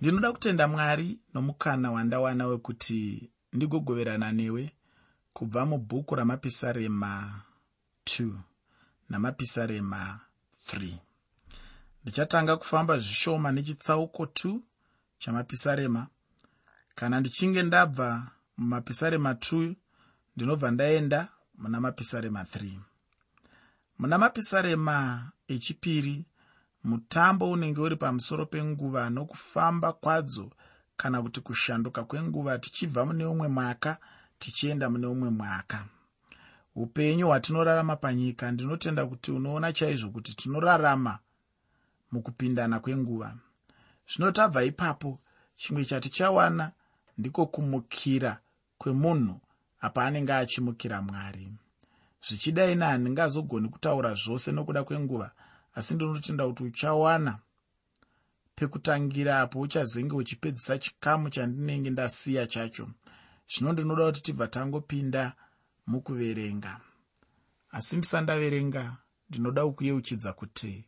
ndinoda kutenda mwari nomukana wandawana wekuti ndigogoverana newe kubva mubhuku ramapisarema 2 namapisarema 3 ndichatanga kufamba zvishoma nechitsauko 2 chamapisarema. Kana ndichinge ndabva mumapisarema 2 ndinobva ndaenda muna mapisarema 3 muna mapisarema echipiri mutambo unenge uri pamusoro penguva nokufamba kwadzo kana kuti kushanduka kwenguva tichibva mune umwe mwaka tichienda mune umwe mwaka. Upenyu hwatinorarama panyika ndinotenda kuti unoona chaizvo kuti tinorarama mukupindana kwenguva. Zvino tabva ipapo chimwe chatichawana ndiko kumukira kwemunhu apa anenge achimukira mwari. Zvichidai nehandingazogoni kutaura zvose nokuda kwenguva asi ndinotenda kuti uchawana pekutangira apo uchazenge uchipedzisa chikamu chandinenge ndasiya chacho. Zvino ndinoda kuti tibva tangopinda mukuverenga. Asi ndisandaverenga ndinoda kukuyeuchidza kuti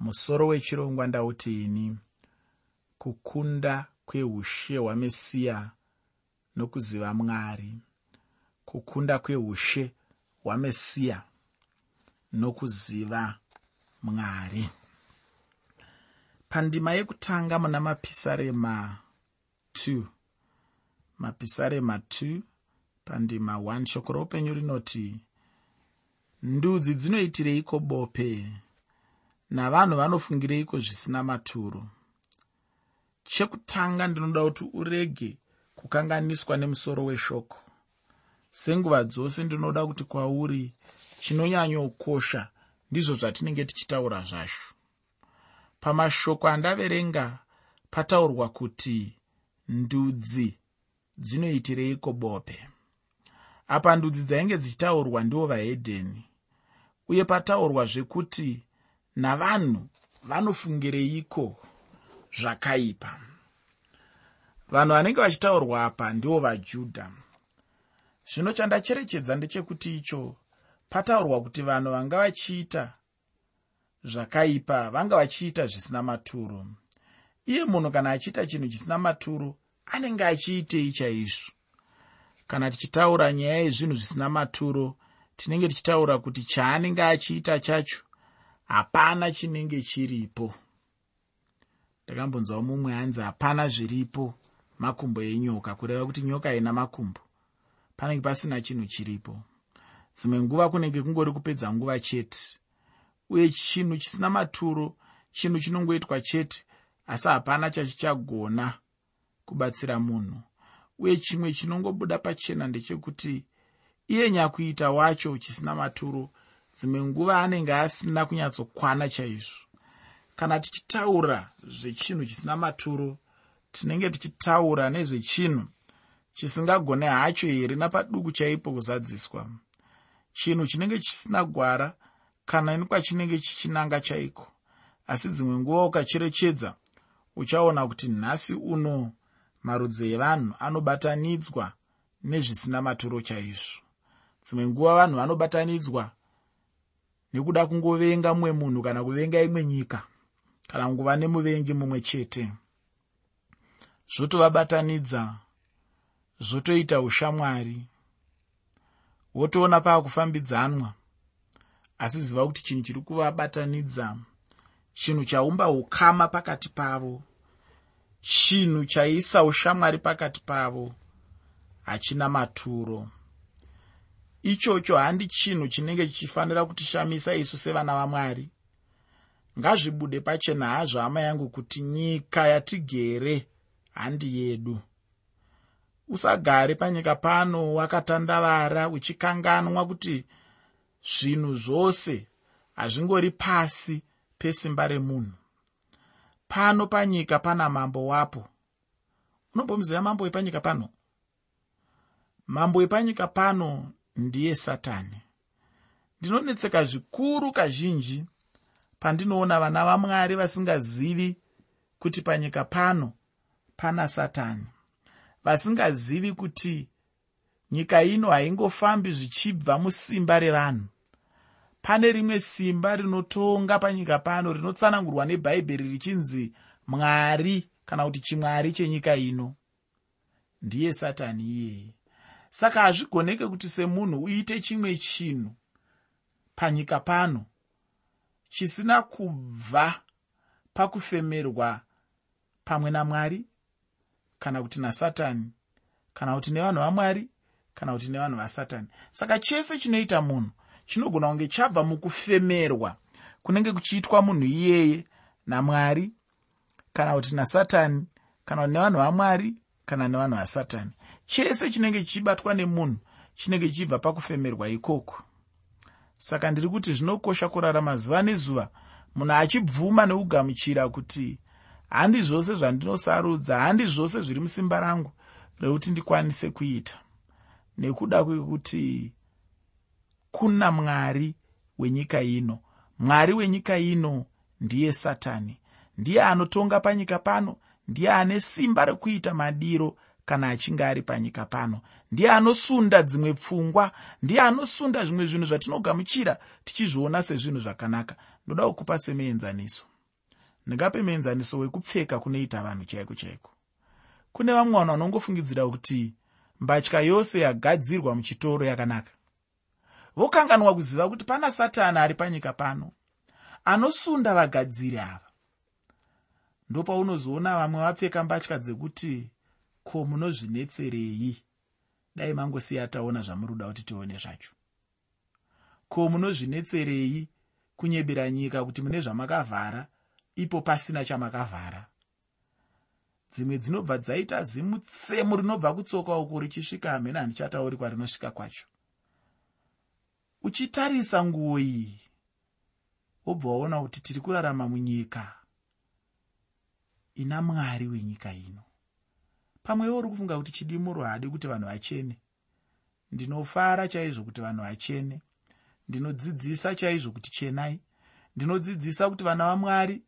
musoro wechirongwa ndautiini kukunda kweushe hwamesiya nokuziva mwari kukunda kweushe hwamesiya nokuziva mwari pandima yekutanga muna mapisarema 2 mapisarema 2 pandima 1 shoko roupenyu rinoti ndudzi dzinoitireiko bope navanhu vanofungireiko zvisina maturo? Chekutanga ndinoda kuti urege kukanganiswa nemusoro weshoko. Senguva dzose ndinoda kuti kwauri chinonyanyokosha ndizvo zvatinenge tichitaura zvacho pamashoko andaverenga pataurwa kuti ndudzi dzinoitireiko bope apa ndudzi dzainge dzichitaurwa ndivo vahedheni uye pataurwa zvekuti navanhu vanofungireiko zvakaipa. Vanhu vanenge vachitaurwa apa ndivo vajudha. Zvino chandacherechedza ndechekuti icho pataurwa kuti vanhu vanga vachiita zvakaipa vanga vachiita zvisina maturo. Iye munhu kana achiita chinhu chisina maturo anenge achiitei chaizvo? Kana tichitaura nyaya yezvinhu zvisina maturo tinenge tichitaura kuti chaanenge achiita chacho hapana chinenge chiripo. Ndakambonzwawo mumwe anzi hapana zviripo makumbo enyoka. Kureva kuti nyoka haina makumbo. Panenge pasina chinhu chiripo dzimwe nguva kunenge kungori kupedza nguva chete. Uye chinhu chisina maturo chinhu chinongoitwa chete asi hapana chachichagona kubatsira munhu. Uye chimwe chinongobuda pachena ndechekuti iye nyakuita wacho chisina maturo dzimwe nguva anenge asina kunyatsokwana chaizvo. Kana tichitaura zvechinhu chisina maturo tinenge tichitaura nezvechinhu chisingagone hacho here napaduku chaipo kuzadziswa chinhu chinenge chisina gwara kana nekwachinenge chichinanga chaiko. Asi dzimwe nguva ukacherechedza uchaona kuti nhasi uno marudzi evanhu anobatanidzwa nezvisina maturo chaizvo. Dzimwe nguva vanhu vanobatanidzwa nekuda kungovenga mumwe munhu kana kuvenga imwe nyika kana kunguva nemuvengi mumwe chete. Zvotovabatanidza zvotoita ushamwari wotoona paakufambidzanwa. Asi ziva kuti chinhu chiri kuvabatanidza. Chinhu chaumba ukama pakati pavo. Chinhu chaisa ushamwari pakati pavo. Hachina maturo. Ichocho handi chinhu chinenge chichifanira kutishamisa isu sevana vamwari. Ngazvibude pachena hazvo hama yangu kuti nyika yatigere handi yedu usagare panyika pano wakatandavara uchikanganwa kuti zvinhu zvose hazvingori pasi pesimba remunhu. Pano panyika pana mambo wapo. Unombomuziva mambo wepanyika pano? Mambo wepanyika pano ndiye satani. Ndinonetseka zvikuru kazhinji pandinoona vana vamwari vasingazivi kuti panyika pano pana satani vasingazivi kuti nyika ino haingofambi zvichibva musimba revanhu. Pane rimwe simba rinotonga panyika pano rinotsanangurwa nebhaibheri richinzi mwari kana kuti chimwari chenyika ino. Ndiye satani iyeye saka hazvigoneke kuti semunhu uite chimwe chinhu panyika pano. Chisina kubva pakufemerwa pamwe namwari kana kuti nasatani kana kuti nevanhu vamwari kana kuti nevanhu vasatani. Saka chese chinoita munhu chinogona kunge chabva mukufemerwa kunenge kuchiitwa munhu iyeye namwari kana kuti nasatani kana kuti nevanhu vamwari kana nevanhu vasatani. Chese chinenge chichibatwa nemunhu chinenge chichibva pakufemerwa ikoko. Saka ndiri kuti zvinokosha kurarama zuva nezuva munhu achibvuma neugamuchira kuti handi zvose zvandinosarudza handi zvose zviri musimba rangu rekuti ndikwanise kuita. Nekuda kwekuti kuna mwari wenyika ino. Mwari wenyika ino ndiye satani. Ndiye anotonga panyika pano. Ndiye ane simba rekuita madiro kana achinge ari panyika pano. Ndiye anosunda dzimwe pfungwa. Ndiye anosunda zvimwe zvinhu zvatinogamuchira tichizviona sezvinhu zvakanaka. Ndoda kukupa semuenzaniso ndingape muenzaniso wekupfeka kunoita vanhu chaiko chaiko kune vamwe vanhu vanongofungidzira kuti mbatya yose yagadzirwa muchitoro yakanaka. Vokanganwa kuziva kuti pana satani ari panyika pano anosunda vagadziri ava. Ndopaunozoona vamwe vapfeka mbatya dzekuti ko munozvinetserei? Dai mangosiya taona zvamuri kuda kuti tione zvacho. Ko munozvinetserei kunyebera nyika kuti mune zvamakavhara ipo pasina chamakavhara. Dzimwe dzinobva dzaita zimutsemu rinobva kutsoka uku richisvika hamene handichatauri kwarinosvika kwacho. Uchitarisa nguo iyi wobva waona kuti tiri kurarama munyika ina mwari wenyika ino. Pamwewo uri kufunga kuti chidimuro haadi kuti vanhu vachene. Ndinofara chaizvo kuti vanhu vachene. Ndinodzidzisa chaizvo kuti chenai. Ndinodzidzisa kuti vana vamwari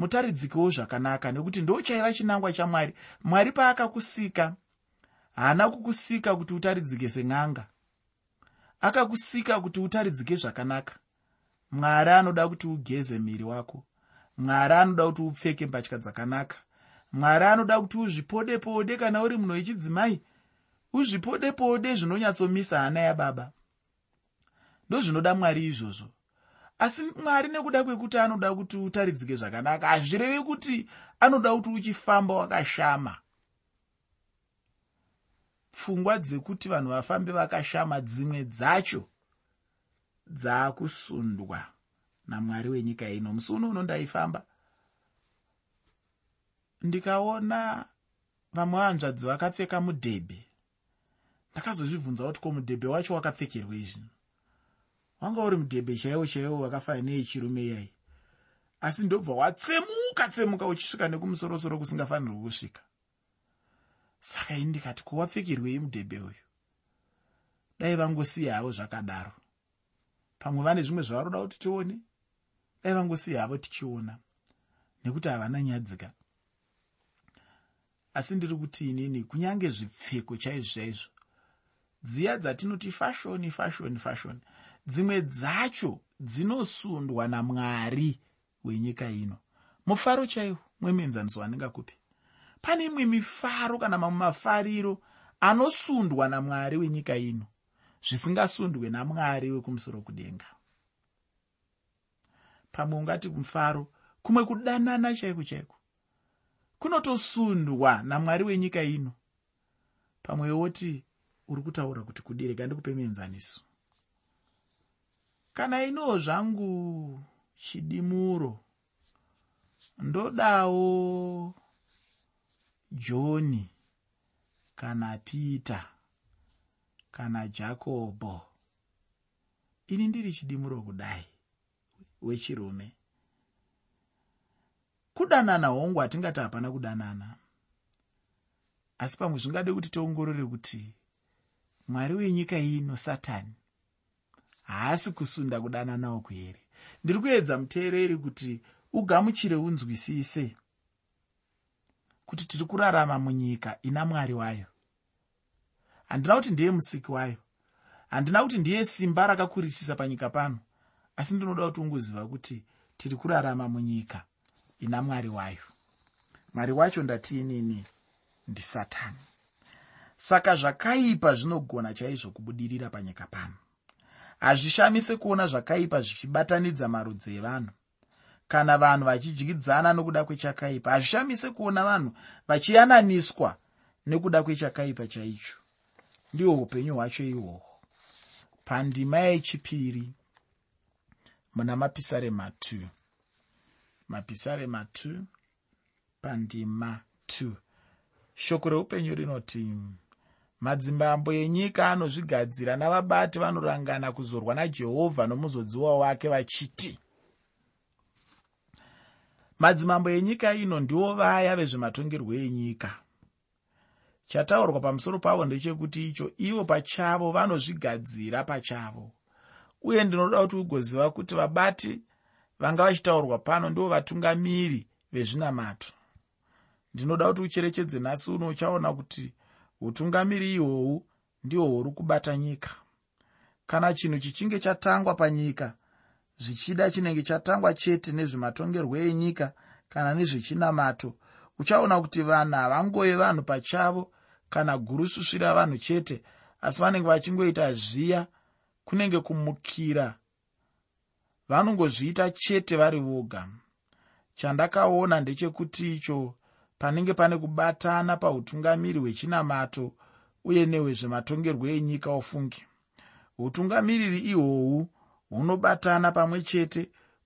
mutaridzikewo zvakanaka nekuti ndo chaiva chinangwa chamwari. Mwari paakakusika haana kukusika kuti utaridzike sen'anga. Akakusika kuti utaridzike zvakanaka. Mwari anoda kuti ugeze miri wako. Mwari anoda kuti upfeke mbatya dzakanaka. Mwari anoda kuti uzvipode pode kana uri munhu wechidzimai uzvipode pode zvinonyatsomisa hana yababa. Ndozvinoda mwari izvozvo asi mwari nekuda kwekuti anoda kuti utaridzike zvakanaka hazvirevi kuti anoda kuti uchifamba wakashama. Pfungwa dzekuti vanhu vafambe vakashama dzimwe dzacho dzaakusundwa namwari wenyika ino. Musi uno uno ndaifamba ndikaona vamwe vanzvadzi vakapfeka mudhebhe. Ndakazozvibvunza kuti ko mudhebhe wacho wakapfekerwei zvino wanga uri mudhebhe chaiwo chaiwo wakafanana neyechirume iyai asi ndobva watsemuka tsemuka uchisvika nekumusorosoro kusingafanirwi kusvika. Saka ini ndikati kuwapfekerwei mudhebhe uyu? Dai vangosiya havo zvakadaro. Pamwe vane zvimwe zvavaroda kuti tione? Dai vangosiya havo tichiona nekuti havana nyadzika. Asi ndiri kuti inini kunyange zvipfeko chaizvo chaizvo dziya dzatinoti fashoni fashoni fashoni dzimwe dzacho dzinosundwa namwari wenyika ino. Mufaro chaiwo mwemenzaniso wandingakupi pane imwe mifaro kana mamwe mafariro anosundwa namwari wenyika ino zvisingasundwe namwari wekumusoro kudenga. Pamwe ungati mufaro kumwe kudanana chaiko chaiko kunotosundwa namwari wenyika ino. Pamwe woti uri kutaura kuti kudirega ndikupe muenzaniso kana iniwo zvangu chidimuro ndodawo joni kana peter kana jakobho ini ndiri chidimuro kudai wechirume. Kudanana hongu hatingati hapana kudanana. Asi pamwe zvingade kuti tiongorore kuti mwari wenyika ino satani haasi kusunda kudanana uku here ndiri kuedza muteereri kuti ugamuchire unzwisise kuti tiri kurarama munyika ina mwari wayo. Handina kuti ndiye musiki wayo. Handina kuti ndiye simba rakakurisisa panyika pano. Asi ndinoda kuti ungoziva kuti tiri kurarama munyika ina mwari wayo. Mwari wacho ndatiinini ndisatani saka zvakaipa zvinogona chaizvo kubudirira panyika pano hazvishamise kuona zvakaipa zvichibatanidza marudzi evanhu. Kana vanhu vachidyidzana nokuda kwechakaipa hazvishamise kuona vanhu vachiyananiswa nekuda kwechakaipa chaicho. Ndihwo upenyu hwacho ihwohwo. Pandima yechipiri muna mapisarema 2 mapisarema 2 pandima 2 shoko reupenyu rinoti madzimbambo enyika anozvigadzira navabati vanorangana kuzorwa najehovha nomuzodziwa wake vachiti madzimambo enyika ino ndivo vaya vezvematongerwo enyika. Chataurwa pamusoro pavo ndechekuti icho ivo pachavo vanozvigadzira pachavo. Uye ndinoda kuti ugoziva kuti vabati vanga vachitaurwa pano ndivo vatungamiri vezvinamato ndinoda kuti ucherechedze nhasi uno uchaona kuti utungamiri ihwohwu ndihwo huri kubata nyika. Kana chinhu chichinge chatangwa panyika zvichida chinenge chatangwa chete nezvematongerwo enyika kana nezvechinamato uchaona kuti vanhu havangove vanhu pachavo kana gurususvi ravanhu chete asi vanenge vachingoita zviya kunenge kumukira. Vanongozviita chete vari voga. Chandakaona ndechekuti icho panenge pane kubatana pautungamiri hwechinamato uye nehwezvematongerwo enyika ofungi. Utungamiriri ihwohwu hunobatana pamwe chete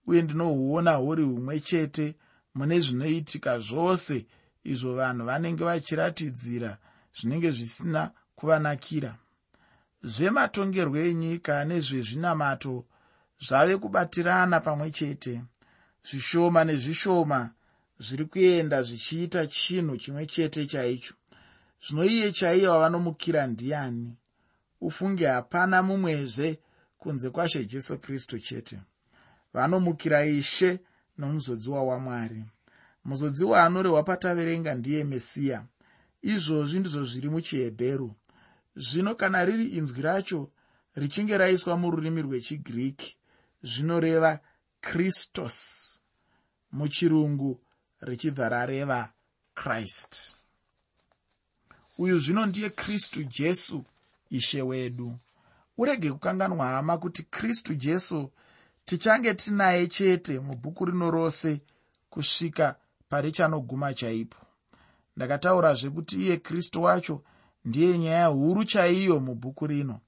uye ndinohuona huri humwe chete mune zvinoitika zvose izvo vanhu vanenge vachiratidzira zvinenge zvisina kuvanakira. Zvematongerwo enyika nezvezvinamato zvave kubatirana pamwe chete. Zvishoma nezvishoma zviri kuenda zvichiita chinhu chimwe chete chaicho. Zvino iye chaiye wavanomukira ndiani? Ufunge hapana mumwezve kunze kwashe jesu kristu chete. Vanomukira ishe nomuzodziwa wamwari. Muzodziwa anorehwa pataverenga ndiye mesiya izvozvi ndizvo zviri muchihebheru. Zvino kana riri inzwi racho richinge raiswa mururimi rwechigiriki zvinoreva kristos muchirungu richibva rareva krist uyu zvino ndiye kristu jesu ishe wedu. Urege kukanganwa hama kuti kristu jesu tichange tinaye chete mubhuku rino rose kusvika parichanoguma chaipo. Ndakataurazve kuti iye kristu wacho ndiye nyaya huru chaiyo mubhuku rino.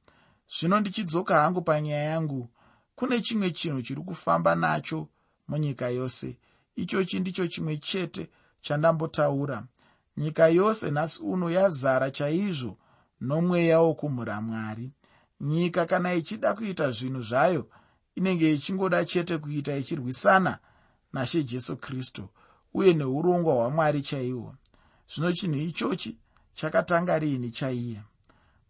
Zvino ndichidzoka hangu panyaya yangu kune chimwe chinhu chiri kufamba nacho munyika yose ichochi ndicho chimwe chete chandambotaura. Nyika yose nhasi uno yazara chaizvo nomweya wokumhura mwari. Nyika kana ichida kuita zvinhu zvayo inenge ichingoda chete kuita ichirwisana nashe jesu kristu uye neurongwa hwamwari chaihwo zvino chinhu ichochi chakatanga riini chaiye?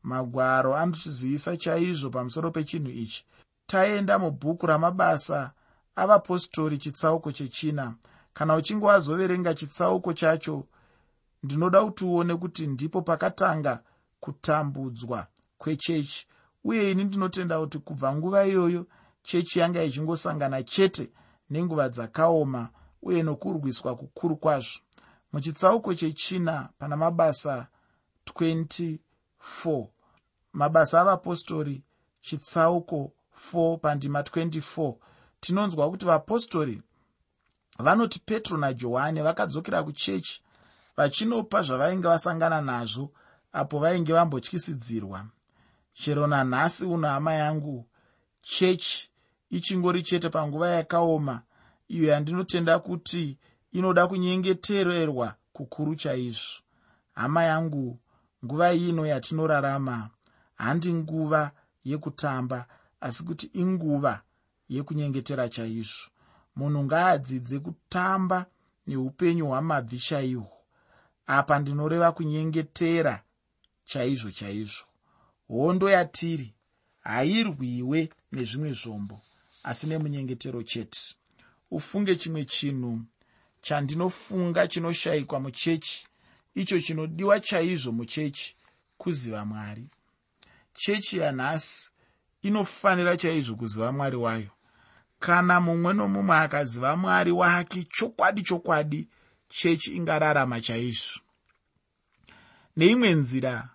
Magwaro anochizivisa chaizvo pamusoro pechinhu ichi. Taenda mubhuku ramabasa avapostori chitsauko chechina. Kana uchinge wazoverenga chitsauko chacho ndinoda kuti uone kuti ndipo pakatanga kutambudzwa kwechechi. Uye ini ndinotenda kuti kubva nguva iyoyo chechi yanga ichingosangana chete nenguva dzakaoma uye nokurwiswa kukuru kwazvo. Muchitsauko chechina pana mabasa 24 mabasa avapostori chitsauko 4 pandima 24 tinonzwa kuti vapostori vanoti petro najohani vakadzokera kuchechi vachinopa zvavainge vasangana nazvo apo vainge vambotyisidzirwa. Chero nanhasi uno hama yangu chechi ichingori chete panguva yakaoma iyo yandinotenda kuti inoda kunyengetererwa kukuru chaizvo. Hama yangu nguva ino yatinorarama handi nguva yekutamba asi kuti inguva yekunyengetera chaizvo. Munhu ngaadzidze kutamba neupenyu hwamabvi chaihwo. Apa ndinoreva kunyengetera chaizvo chaizvo. Hondo yatiri hairwiwe nezvimwe zvombo asi nemunyengetero chete. Ufunge chimwe chinhu chandinofunga chinoshayikwa muchechi. Icho chinodiwa chaizvo muchechi kuziva mwari. Chechi yanhasi inofanira chaizvo kuziva mwari wayo kana mumwe nomumwe akaziva mwari wake chokwadi chokwadi chechi ingararama chaizvo neimwe nzira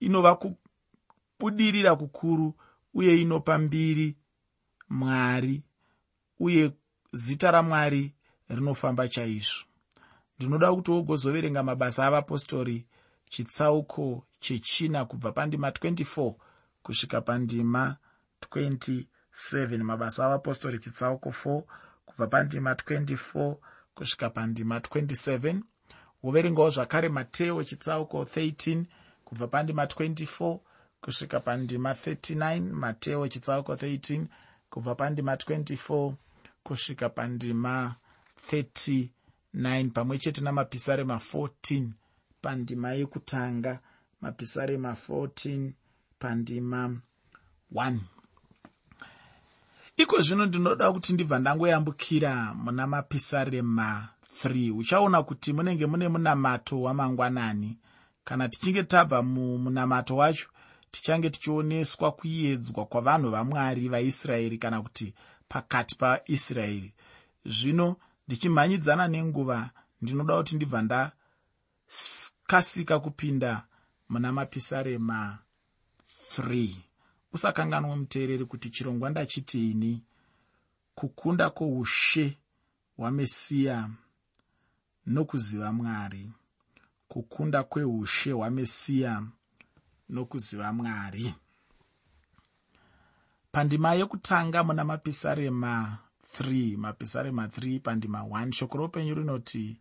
inova kubudirira kukuru uye inopa mbiri mwari uye zita ramwari rinofamba chaizvo ndinoda kuti wogozoverenga mabasa avapostori chitsauko chechina kubva pandima 24 kusvika pandima 27 mabasa avapostori chitsauko 4 kubva pandima 24 kusvika pandima 27 woverengawo zvakare mateo chitsauko 13 kubva pandima 24 kusvika pandima 39 mateo chitsauko 13 kubva pandima 24 kusvika pandima 39 pamwe chete namapisarema 14 pandima yekutanga mapisarema 14 pandima 1 iko zvino ndinoda kuti ndibva ndangoyambukira muna mapisarema 3 uchaona kuti munenge mune munamato wamangwanani. Kana tichinge tabva mumunamato wacho tichange tichioneswa kuedzwa kwavanhu vamwari vaisraeri kana kuti pakati paisraeri. Zvino ndichimhanyidzana nenguva ndinoda kuti ndibva ndakasika kupinda muna mapisarema 3 usakanganwe muteereri kuti chirongwa ndachitiini kukunda kwoushe hwamesiya nokuziva mwari. Kukunda kweushe hwamesiya nokuziva mwari. Pandima yekutanga muna mapisarema 3 mapisarema 3 pandima 1 shoko roupenyu rinoti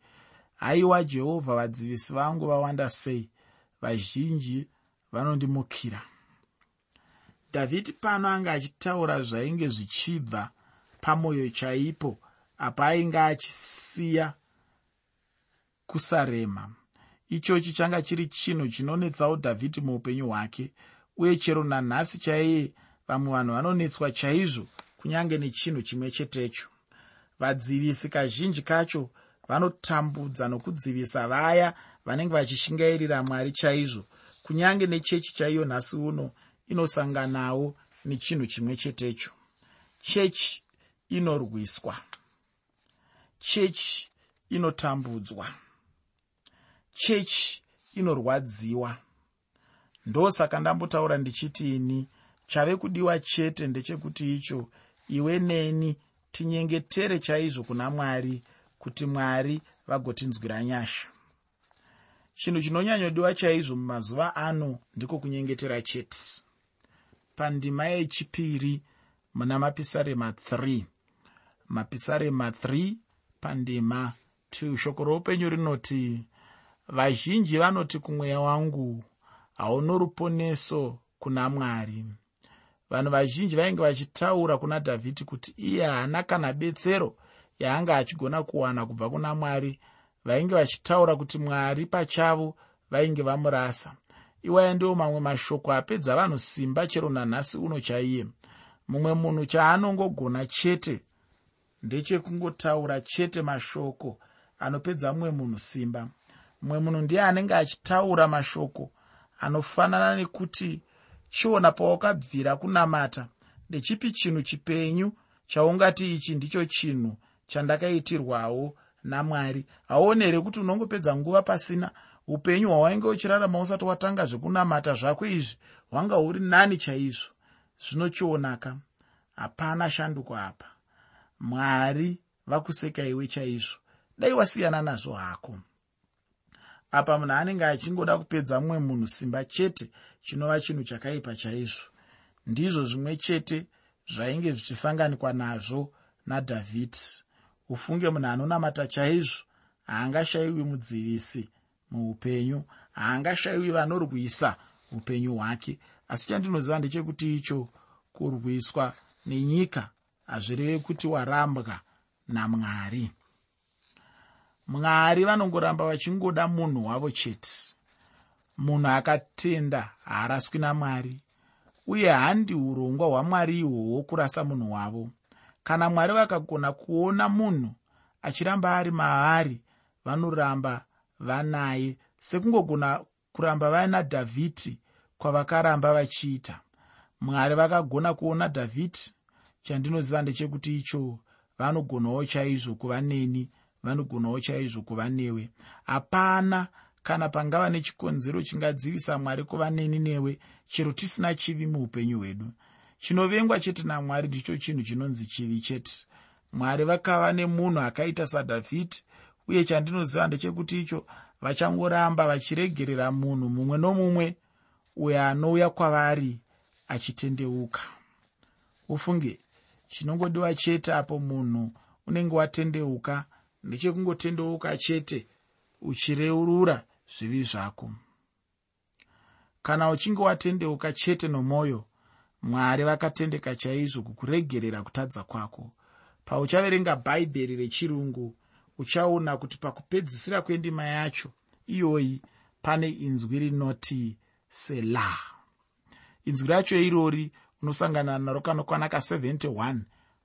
haiwa jehovha vadzivisi vangu vawanda sei? Vazhinji vanondimukira dhavhidhi pano anga achitaura zvainge zvichibva pamwoyo chaipo apa ainge achisiya kusarema. Ichochi changa chiri chinhu chinonetsawo dhavhidhi muupenyu hwake uye chero nanhasi chaiye vamwe vanhu vanonetswa chaizvo kunyange nechinhu chimwe chetecho. Vadzivisi kazhinji kacho vanotambudza nokudzivisa vaya vanenge vachishingairira mwari chaizvo kunyange nechechi chaiyo nhasi uno inosanganawo nechinhu chimwe chetecho. Chechi inorwiswa. Chechi inotambudzwa. Chechi inorwadziwa. Ndosaka ndambotaura ndichitini chave kudiwa chete ndechekuti icho iwe neni tinyengetere chaizvo kuna mwari kuti mwari vagotinzwira nyasha. Chinhu chinonyanyodiwa chaizvo mumazuva ano ndiko kunyengetera chete pandima yechipiri muna mapisarema 3 mapisarema 3 pandima 2 shoko roupenyu rinoti vazhinji vanoti kumweya wangu hauno ruponeso kuna mwari. Vanhu vazhinji vainge vachitaura kuna dhavhidhi kuti iye haana kana betsero yaanga achigona kuwana kubva kuna mwari. Vainge vachitaura kuti mwari pachavo vainge vamurasa iwaya ndiwo mamwe mashoko apedza vanhu simba chero nanhasi uno chaiye. Mumwe munhu chaanongogona chete ndechekungotaura chete mashoko anopedza mumwe munhu simba. Mumwe munhu ndiye anenge achitaura mashoko anofanana nekuti chiona pawakabvira kunamata ndechipi chinhu chipenyu chaungati ichi ndicho chinhu chandakaitirwawo namwari. Hauone here kuti unongopedza nguva pasina upenyu hwawainge uchirarama usati watanga zvekunamata zvako izvi hwanga huri nani chaizvo? Zvinochionaka. Hapana shanduko apa. Mwari vakuseka iwe chaizvo. Dai wasiyana nazvo hako. Apa munhu anenge achingoda kupedza mumwe munhu simba chete chinova chinhu chakaipa chaizvo. Ndizvo zvimwe chete zvainge zvichisanganikwa nazvo nadhavhidhi. Ufunge munhu anonamata chaizvo haangashayiwi mudzivisi muupenyu haangashayiwi vanorwisa upenyu hwake. Asi chandinoziva ndechekuti icho kurwiswa nenyika hazvirevi kuti warambwa namwari. Mwari vanongoramba vachingoda munhu wavo chete. Munhu akatenda haaraswi namwari uye handi urongwa hwamwari ihwohwo kurasa munhu wavo. Kana mwari vakagona kuona munhu achiramba ari maari vanoramba vanaye sekungogona kuramba vaina dhavhidhi kwavakaramba vachiita. Mwari vakagona kuona dhavhidhi chandinoziva ndechekuti icho vanogonawo chaizvo kuva neni vanogonawo chaizvo kuva newe. Hapana kana pangava nechikonzero chingadzivisa mwari kuva neni newe chero tisina chivi muupenyu hwedu. Chinovengwa chete namwari ndicho chinhu chinonzi chivi chete. Mwari vakava nemunhu akaita sadhavhidhi uye chandinoziva ndechekuti icho vachangoramba vachiregerera munhu mumwe nomumwe uyo anouya kwavari achitendeuka. Ufunge chinongodiwa chete apo munhu unenge watendeuka. Ndechekungotendeuka chete uchireurura zvivi zvako. Kana uchinge watendeuka chete nomwoyo mwari vakatendeka chaizvo kukuregerera kutadza kwako. Pauchaverenga bhaibheri rechirungu uchaona kuti pakupedzisira kwendima yacho iyoyi pane inzwi rinoti selah inzwi racho irori unosangana naro kanokwana ka71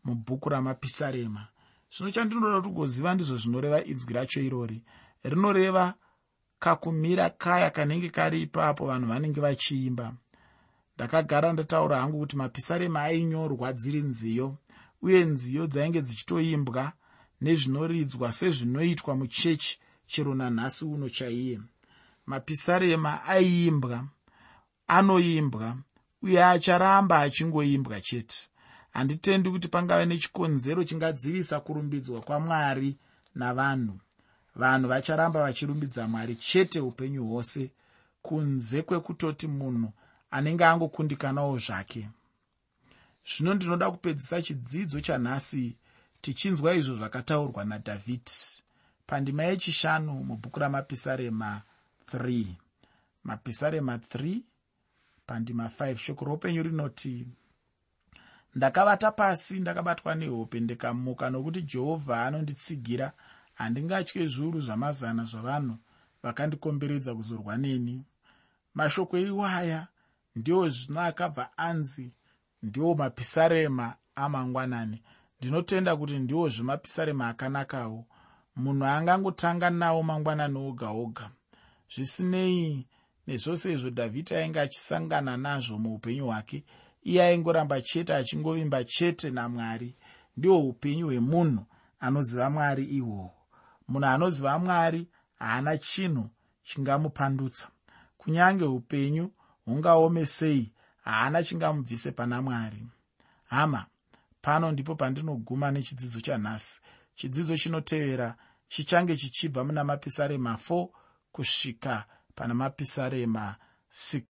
mubhuku ramapisarema. Zvino chandinoda kuti ugoziva ndizvo zvinoreva inzwi racho irori. Rinoreva kakumira kaya kanenge kari ipapo vanhu vanenge vachiimba. Ndakagara ndataura hangu kuti mapisarema ainyorwa dziri nziyo uye nziyo dzainge dzichitoimbwa nezvinoridzwa sezvinoitwa muchechi chero nanhasi uno chaiye. Mapisarema aiimbwa anoimbwa uye acharamba achingoimbwa chete. Handitendi kuti pangave nechikonzero chingadzivisa kurumbidzwa kwamwari navanhu. Vanhu vacharamba vachirumbidza mwari chete upenyu hwose kunze kwekutoti munhu anenge angokundikanawo zvake. Zvino ndinoda kupedzisa chidzidzo chanhasi tichinzwa izvo zvakataurwa nadhavhidhi. Pandima yechishanu mubhuku ramapisarema 3 mapisarema 3 pandima 5 shoko roupenyu rinoti ndakavata pasi ndakabatwa nehope ndikamuka nokuti jehovha anonditsigira handingatye zviuru zvamazana zvavanhu vakandikomberedza kuzorwa neni. Mashoko iwaya ndiwo zvino akabva anzi ndiwo mapisarema amangwanani ndinotenda kuti ndiwo zvemapisarema akanakawo. Munhu angangotanga nawo mangwanani oga oga. Zvisinei nezvose izvo dhavhidhi ainge achisangana nazvo muupenyu hwake iye aingoramba chete achingovimba chete namwari. Ndihwo upenyu hwemunhu anoziva mwari ihwohwo munhu anoziva mwari haana chinhu chingamupandutsa. Kunyange upenyu hungaome sei haana chingamubvise pana mwari. Hama pano ndipo pandinoguma nechidzidzo chanhasi. Chidzidzo chinotevera chichange chichibva muna mapisarema 4 kusvika pana mapisarema 6